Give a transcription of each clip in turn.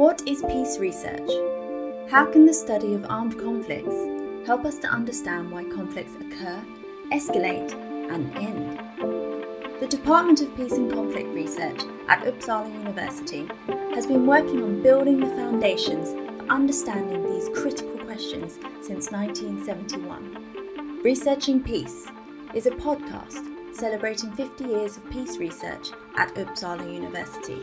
What is peace research? How can the study of armed conflicts help us to understand why conflicts occur, escalate, and end? The Department of Peace and Conflict Research at Uppsala University has been working on building the foundations for understanding these critical questions since 1971. Researching Peace is a podcast celebrating 50 years of peace research at Uppsala University.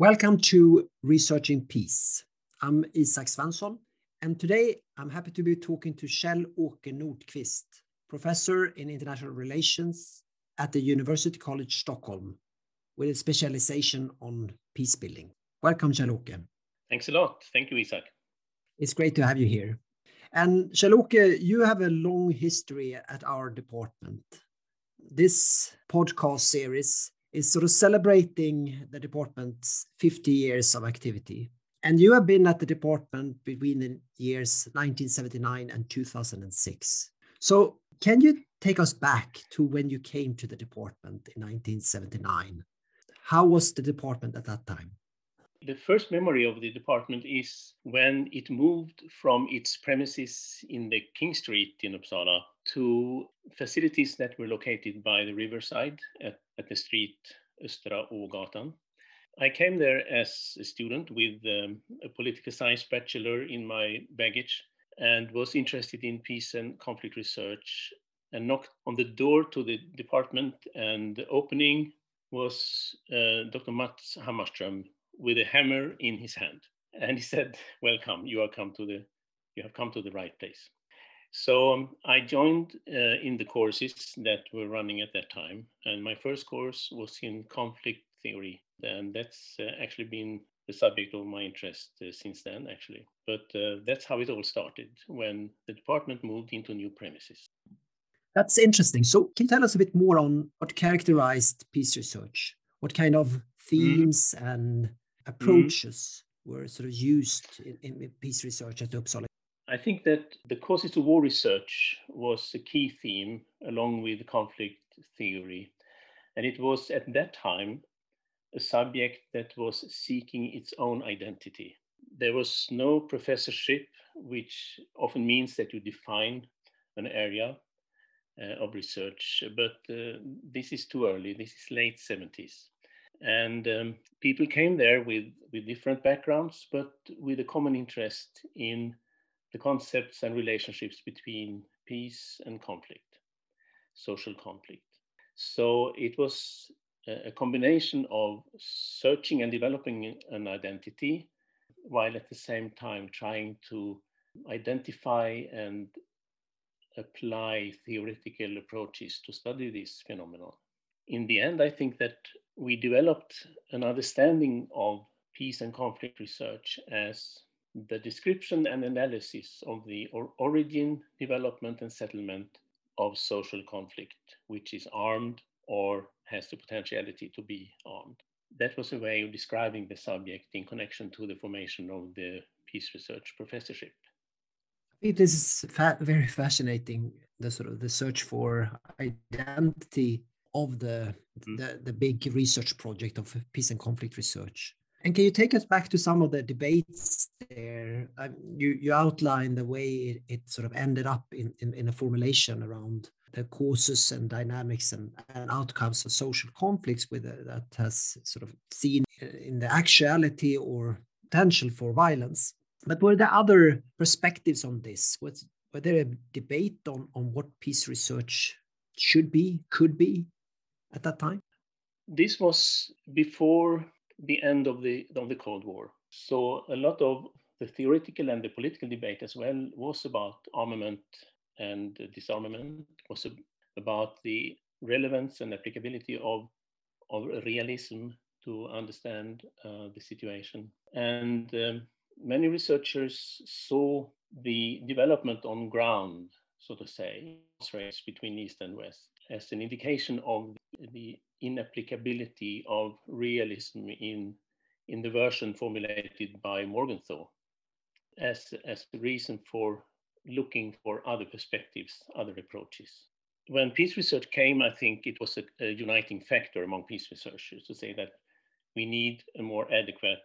Welcome to Researching Peace. I'm Isak Svensson, and today I'm happy to be talking to Kjell-Åke Nordquist, professor in international relations at the University College Stockholm, with a specialization on peace building. Welcome, Kjell-Åke. Thanks a lot. Thank you, Isak. It's great to have you here. And Kjell-Åke, you have a long history at our department. This podcast series is sort of celebrating the department's 50 years of activity. And you have been at the department between the years 1979 and 2006. So, can you take us back to when you came to the department in 1979? How was the department at that time? The first memory of the department is when it moved from its premises in the King Street in Uppsala to facilities that were located by the riverside at, at the street Östra Ågatan. I came there as a student with um, a political science bachelor in my baggage and was interested in peace and conflict research and knocked on the door to the department and the opening was uh, Dr. Mats Hammarström with a hammer in his hand and he said welcome you are come to the you have come to the right place so um, I joined uh, in the courses that were running at that time, and my first course was in conflict theory, and that's uh, actually been the subject of my interest uh, since then, actually. But uh, that's how it all started when the department moved into new premises. That's interesting. So, can you tell us a bit more on what characterized peace research? What kind of mm-hmm. themes mm. and mm-hmm. approaches mm. were sort of used in, in peace research at Uppsala I think that the causes of war research was a key theme along with conflict theory. And it was at that time a subject that was seeking its own identity. There was no professorship, which often means that you define an area uh, of research, but uh, this is too early. This is late 70s. And um, people came there with, with different backgrounds, but with a common interest in the concepts and relationships between peace and conflict, social conflict. So it was a combination of searching and developing an identity while at the same time trying to identify and apply theoretical approaches to study this phenomenon. In the end, I think that we developed an understanding of peace and conflict research as the description and analysis of the or origin, development, and settlement of social conflict, which is armed or has the potentiality to be armed. That was a way of describing the subject in connection to the formation of the peace research professorship. I think this is fa very fascinating. The sort of the search for identity of the, mm -hmm. the the big research project of peace and conflict research. And can you take us back to some of the debates there? Um, you, you outlined the way it, it, sort of ended up in, in, in, a formulation around the causes and dynamics and, and outcomes of social conflicts with uh, that has sort of seen in the actuality or potential for violence. But were there other perspectives on this? Was, were there a debate on, on what peace research should be, could be at that time? This was before the end of the of the Cold War. So a lot of the theoretical and the political debate as well was about armament and disarmament, was about the relevance and applicability of of realism to understand uh, the situation. And um, many researchers saw the development on ground, so to say, race between East and West, as an indication of the inapplicability of realism in, in the version formulated by Morgenthau as, as the reason for looking for other perspectives, other approaches. When peace research came, I think it was a, a uniting factor among peace researchers to say that we need a more adequate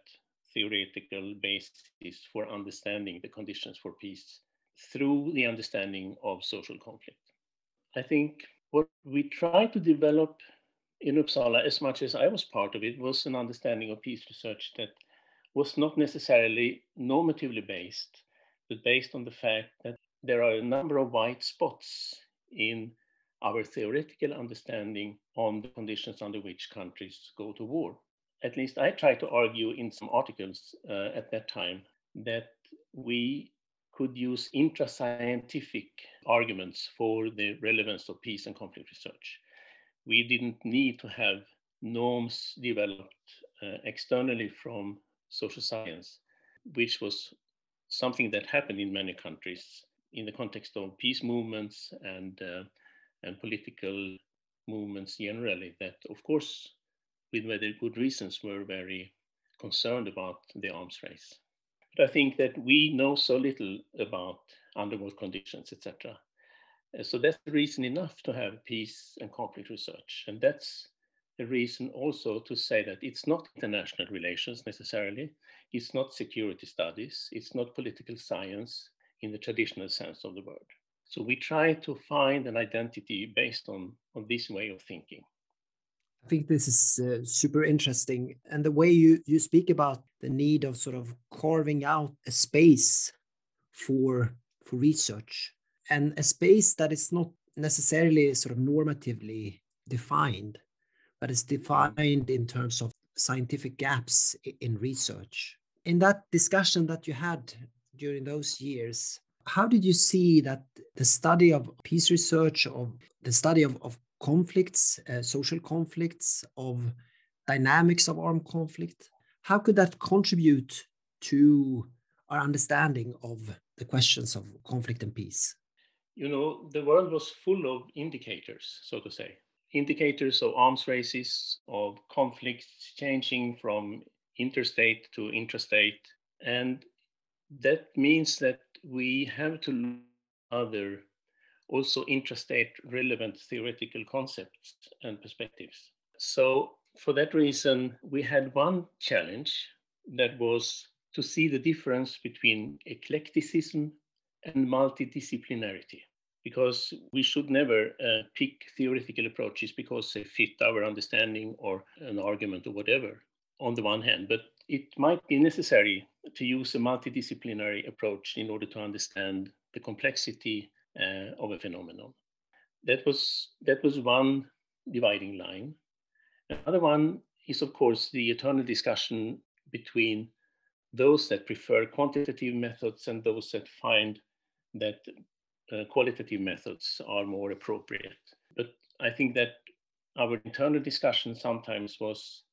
theoretical basis for understanding the conditions for peace through the understanding of social conflict. I think what we try to develop in Uppsala, as much as I was part of it, was an understanding of peace research that was not necessarily normatively based, but based on the fact that there are a number of white spots in our theoretical understanding on the conditions under which countries go to war. At least I tried to argue in some articles uh, at that time that we could use intra-scientific arguments for the relevance of peace and conflict research. We didn't need to have norms developed uh, externally from social science, which was something that happened in many countries in the context of peace movements and uh, and political movements generally that of course with very good reasons were very concerned about the arms race but I think that we know so little about underworld conditions, etc. Uh, so that's the reason enough to have peace and conflict research. And that's the reason also to say that it's not international relations necessarily, it's not security studies, it's not political science in the traditional sense of the word. So we try to find an identity based on, on this way of thinking. I think this is uh, super interesting. And the way you, you speak about the need of sort of carving out a space for, for research and a space that is not necessarily sort of normatively defined, but is defined in terms of scientific gaps in research. In that discussion that you had during those years, how did you see that the study of peace research, of the study of, of conflicts, uh, social conflicts, of dynamics of armed conflict. How could that contribute to our understanding of the questions of conflict and peace? You know, the world was full of indicators, so to say, indicators of arms races, of conflicts changing from interstate to intrastate. And that means that we have to look other also intrastate relevant theoretical concepts and perspectives. So for that reason, we had one challenge that was to see the difference between eclecticism and multidisciplinarity because we should never uh, pick theoretical approaches because they fit our understanding or an argument or whatever on the one hand but it might be necessary to use a multidisciplinary approach in order to understand the complexity uh, of a phenomenon. That was that was one dividing line. Another one is, of course, the eternal discussion between those that prefer quantitative methods and those that find that uh, qualitative methods are more appropriate. But I think that our internal discussion sometimes was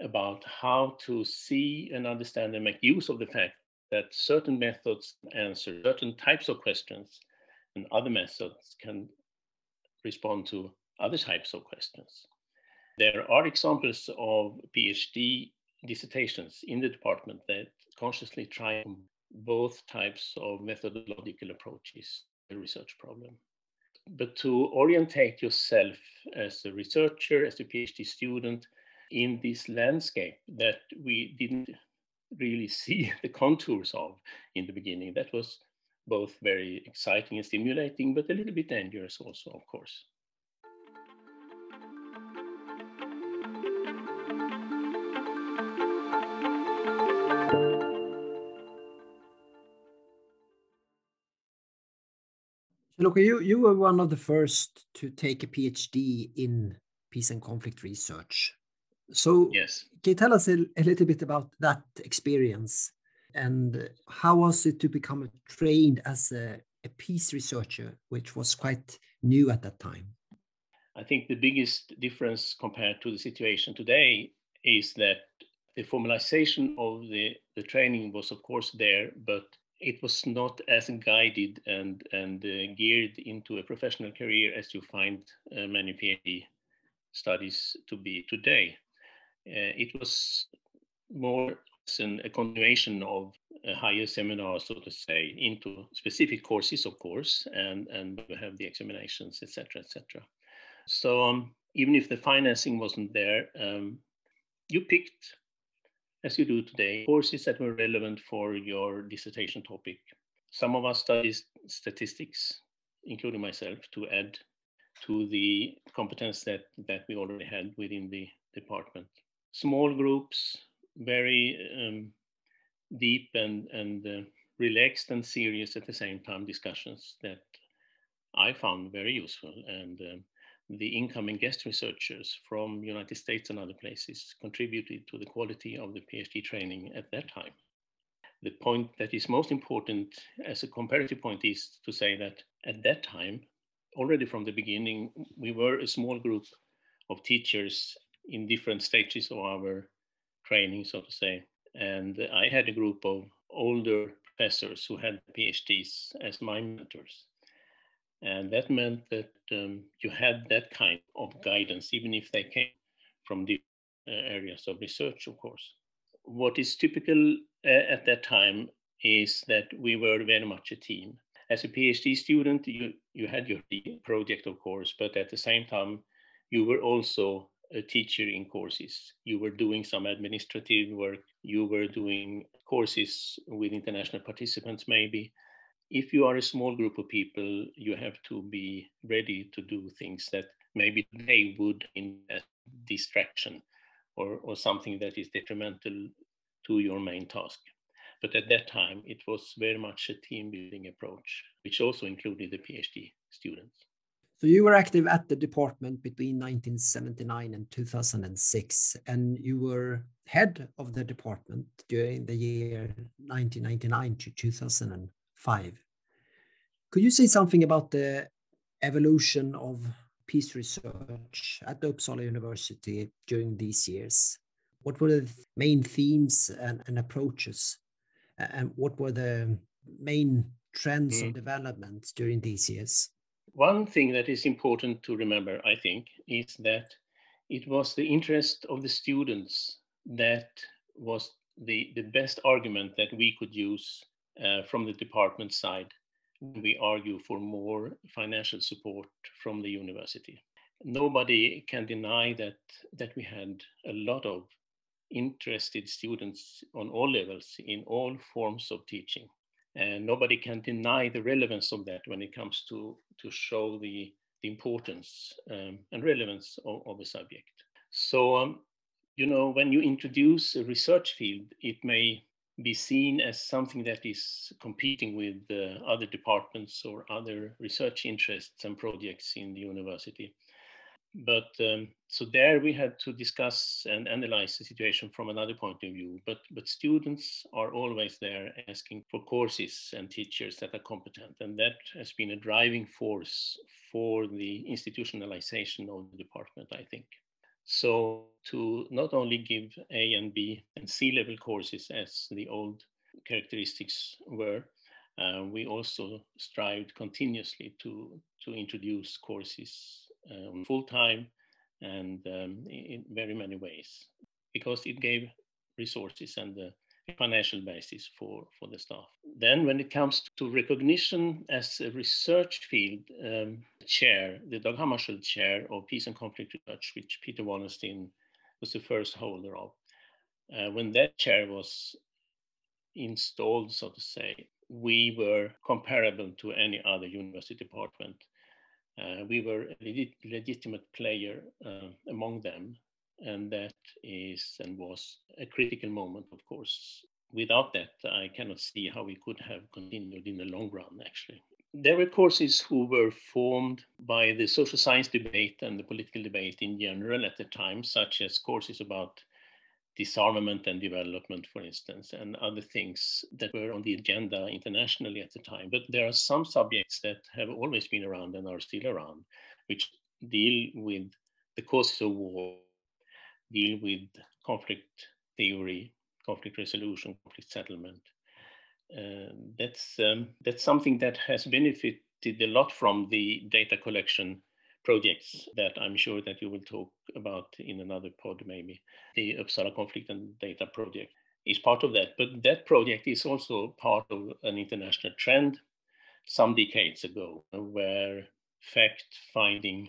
about how to see and understand and make use of the fact that certain methods answer certain types of questions and other methods can respond to other types of questions. There are examples of PhD dissertations in the department that consciously try both types of methodological approaches to a research problem. But to orientate yourself as a researcher, as a PhD student, in this landscape that we didn't really see the contours of in the beginning, that was both very exciting and stimulating, but a little bit dangerous also, of course. Look, you, you were one of the first to take a PhD in peace and conflict research. So, yes. can you tell us a, a little bit about that experience? And how was it to become trained as a, a peace researcher, which was quite new at that time? I think the biggest difference compared to the situation today is that the formalization of the, the training was, of course, there, but it was not as guided and, and uh, geared into a professional career as you find uh, many PhD studies to be today. Uh, it was more an, a continuation of a higher seminar, so to say, into specific courses, of course, and, and we have the examinations, etc., etc. So um, even if the financing wasn't there, um, you picked, as you do today, courses that were relevant for your dissertation topic. Some of us studied statistics, including myself, to add to the competence that, that we already had within the department. Small groups, very um, deep and, and uh, relaxed and serious at the same time discussions that I found very useful. And um, the incoming guest researchers from United States and other places contributed to the quality of the PhD training at that time. The point that is most important as a comparative point is to say that at that time, already from the beginning, we were a small group of teachers in different stages of our training, so to say. And I had a group of older professors who had PhDs as my mentors. And that meant that um, you had that kind of guidance, even if they came from different areas of research, of course. What is typical uh, at that time is that we were very much a team. As a PhD student, you, you had your project, of course, but at the same time, you were also a teacher in courses. You were doing some administrative work, you were doing courses with international participants, maybe. If you are a small group of people, you have to be ready to do things that maybe they would in distraction or, or something that is detrimental to your main task. But at that time, it was very much a team building approach, which also included the PhD students. So you were active at the department between 1979 and 2006, and you were head of the department during the year 1999 to 2005. Could you say something about the evolution of peace research at the Uppsala University during these years? What were the main themes and, and approaches? And what were the main trends mm. and developments during these years? One thing that is important to remember, I think, is that it was the interest of the students that was the, the best argument that we could use uh, from the department side we argue for more financial support from the university. Nobody can deny that, that we had a lot of interested students on all levels in all forms of teaching. And nobody can deny the relevance of that when it comes to, to show the, the importance um, and relevance of, of a subject. So, um, you know, when you introduce a research field, it may be seen as something that is competing with uh, other departments or other research interests and projects in the university. But um, so there we had to discuss and analyze the situation from another point of view. But but students are always there asking for courses and teachers that are competent, and that has been a driving force for the institutionalization of the department, I think. So to not only give A and B and C level courses as the old characteristics were, uh, we also strived continuously to to introduce courses um, full time and um, in very many ways because it gave resources and the financial basis for, for the staff. Then, when it comes to recognition as a research field, um, chair, the Dag Hammarskjöld Chair of Peace and Conflict Research, which Peter Wallensteen was the first holder of, uh, when that chair was installed, so to say, we were comparable to any other university department uh, we were a legit legitimate player uh, among them. And that is and was a critical moment, of course. Without that, I cannot see how we could have continued in the long run, actually. There were courses who were formed by the social science debate and the political debate in general at the time, such as courses about disarmament and development, for instance, and other things that were on the agenda internationally at the time. But there are some subjects that have always been around and are still around, which deal with the causes of war, deal with conflict theory, conflict resolution, conflict settlement. Uh, that's um, that's something that has benefited a lot from the data collection projects that I'm sure that you will talk about in another pod maybe, the Uppsala Conflict and Data Project. is part of that. But that project is also part of an international trend some decades ago, where fact finding,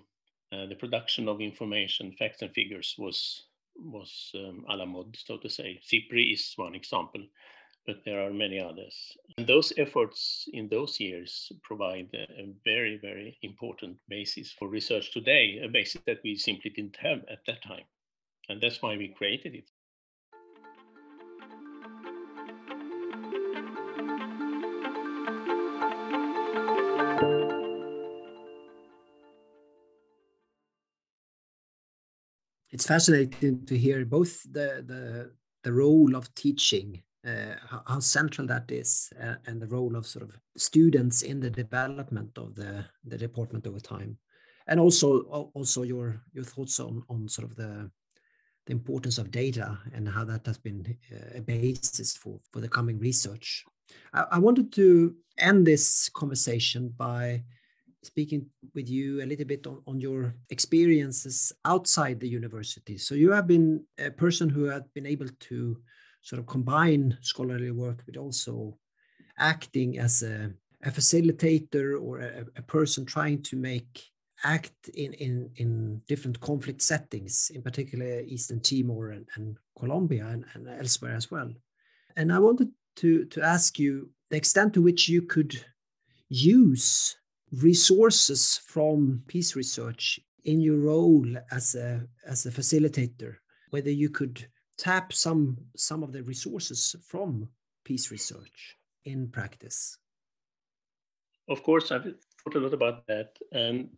uh, the production of information, facts and figures was was um, a la mode, so to say. SIPRI is one example, but there are many others. And those efforts in those years provide a, a very, very important basis for research today, a basis that we simply didn't have at that time. And that's why we created it. It's fascinating to hear both the the, the role of teaching uh, how, how, central that is uh, and the role of sort of students in the development of the the department over time. And also also your your thoughts on on sort of the the importance of data and how that has been uh, a basis for for the coming research. I, I wanted to end this conversation by speaking with you a little bit on, on your experiences outside the university. So you have been a person who has been able to sort of combine scholarly work with also acting as a, a facilitator or a, a, person trying to make act in, in, in different conflict settings, in particular Eastern Timor and, and Colombia and, and elsewhere as well. And I wanted to, to ask you the extent to which you could use resources from peace research in your role as a as a facilitator whether you could tap some some of the resources from peace research in practice? Of course i've thought a lot about that um,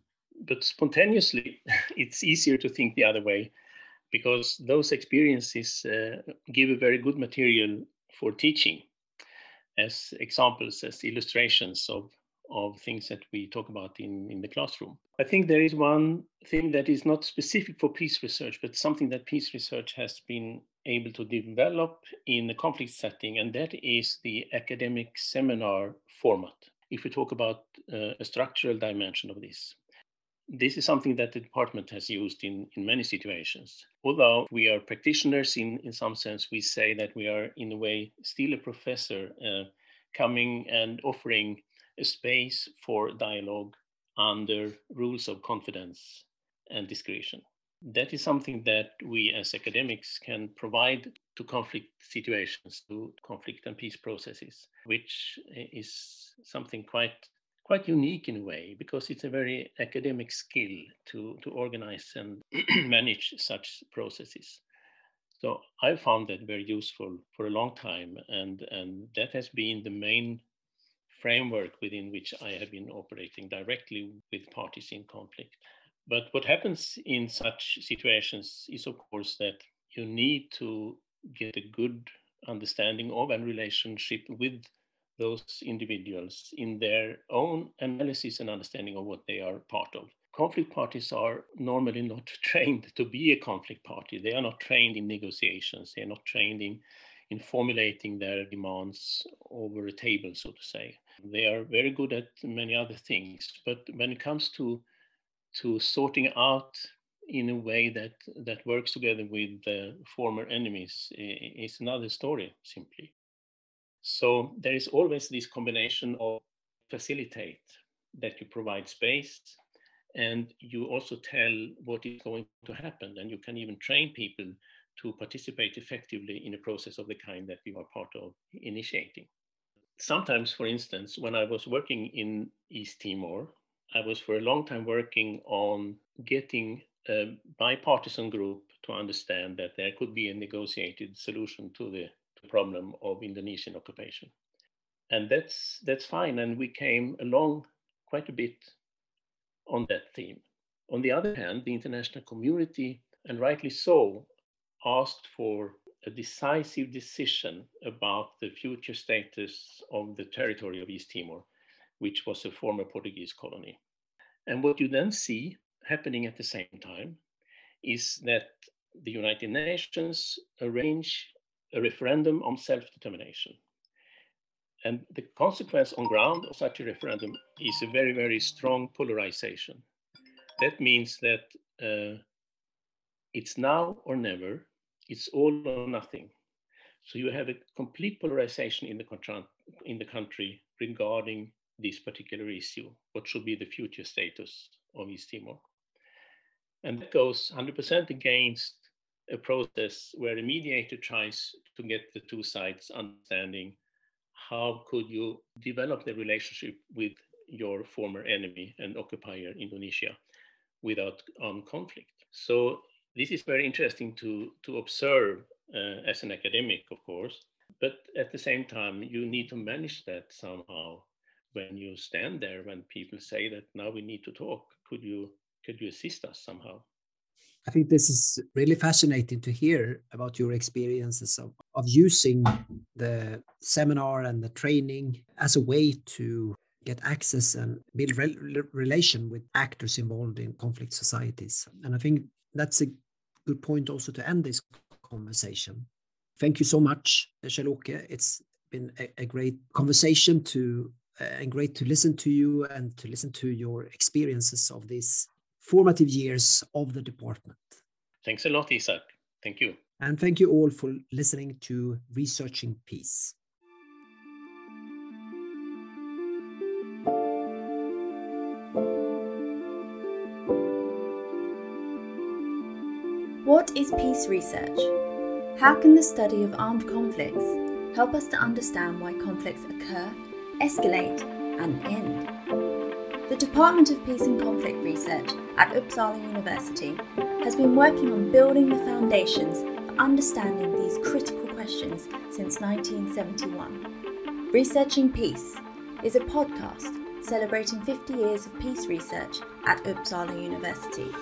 but spontaneously it's easier to think the other way because those experiences uh, give a very good material for teaching as examples as illustrations of of things that we talk about in, in the classroom. I think there is one thing that is not specific for peace research, but something that peace research has been able to develop in a conflict setting, and that is the academic seminar format. If we talk about uh, a structural dimension of this, this is something that the department has used in, in many situations. Although we are practitioners in, in some sense, we say that we are, in a way, still a professor uh, coming and offering a space for dialogue under rules of confidence and discretion. That is something that we as academics can provide to conflict situations, to conflict and peace processes, which is something quite quite unique in a way because it's a very academic skill to, to organize and manage such processes. So I found that very useful for a long time, and, and that has been the main framework within which I have been operating directly with parties in conflict. But what happens in such situations is, of course, that you need to get a good understanding of and relationship with those individuals in their own analysis and understanding of what they are part of. Conflict parties are normally not trained to be a conflict party. They are not trained in negotiations. They are not trained in in formulating their demands over a table, so to say. They are very good at many other things, but when it comes to to sorting out in a way that that works together with the former enemies is another story simply. So there is always this combination of facilitate that you provide space and you also tell what is going to happen and you can even train people to participate effectively in a process of the kind that we are part of initiating. Sometimes, for instance, when I was working in East Timor, I was for a long time working on getting a bipartisan group to understand that there could be a negotiated solution to the, problem of Indonesian occupation. And that's, that's fine. And we came along quite a bit on that theme. On the other hand, the international community, and rightly so, asked for a decisive decision about the future status of the territory of East Timor, which was a former Portuguese colony. And what you then see happening at the same time is that the United Nations arrange a referendum on self-determination. And the consequence on ground of such a referendum is a very, very strong polarization. That means that uh, it's now or never it's all or nothing. So you have a complete polarization in the, in the country regarding this particular issue. What should be the future status of East Timor? And that goes 100% against a process where a mediator tries to get the two sides understanding how could you develop the relationship with your former enemy and occupier Indonesia without armed conflict. So this is very interesting to, to observe uh, as an academic, of course, but at the same time, you need to manage that somehow when you stand there when people say that now we need to talk. Could you could you assist us somehow? I think this is really fascinating to hear about your experiences of, of using the seminar and the training as a way to get access and build re relation with actors involved in conflict societies. And I think that's a good point also to end this conversation. Thank you so much, Kjell-Åke. It's been a, a, great conversation to uh, and great to listen to you and to listen to your experiences of these formative years of the department. Thanks a lot, Isak. Thank you. And thank you all for listening to Researching Peace. What is peace research? How can the study of armed conflicts help us to understand why conflicts occur, escalate, and end? The Department of Peace and Conflict Research at Uppsala University has been working on building the foundations for understanding these critical questions since 1971. Researching Peace is a podcast celebrating 50 years of peace research at Uppsala University.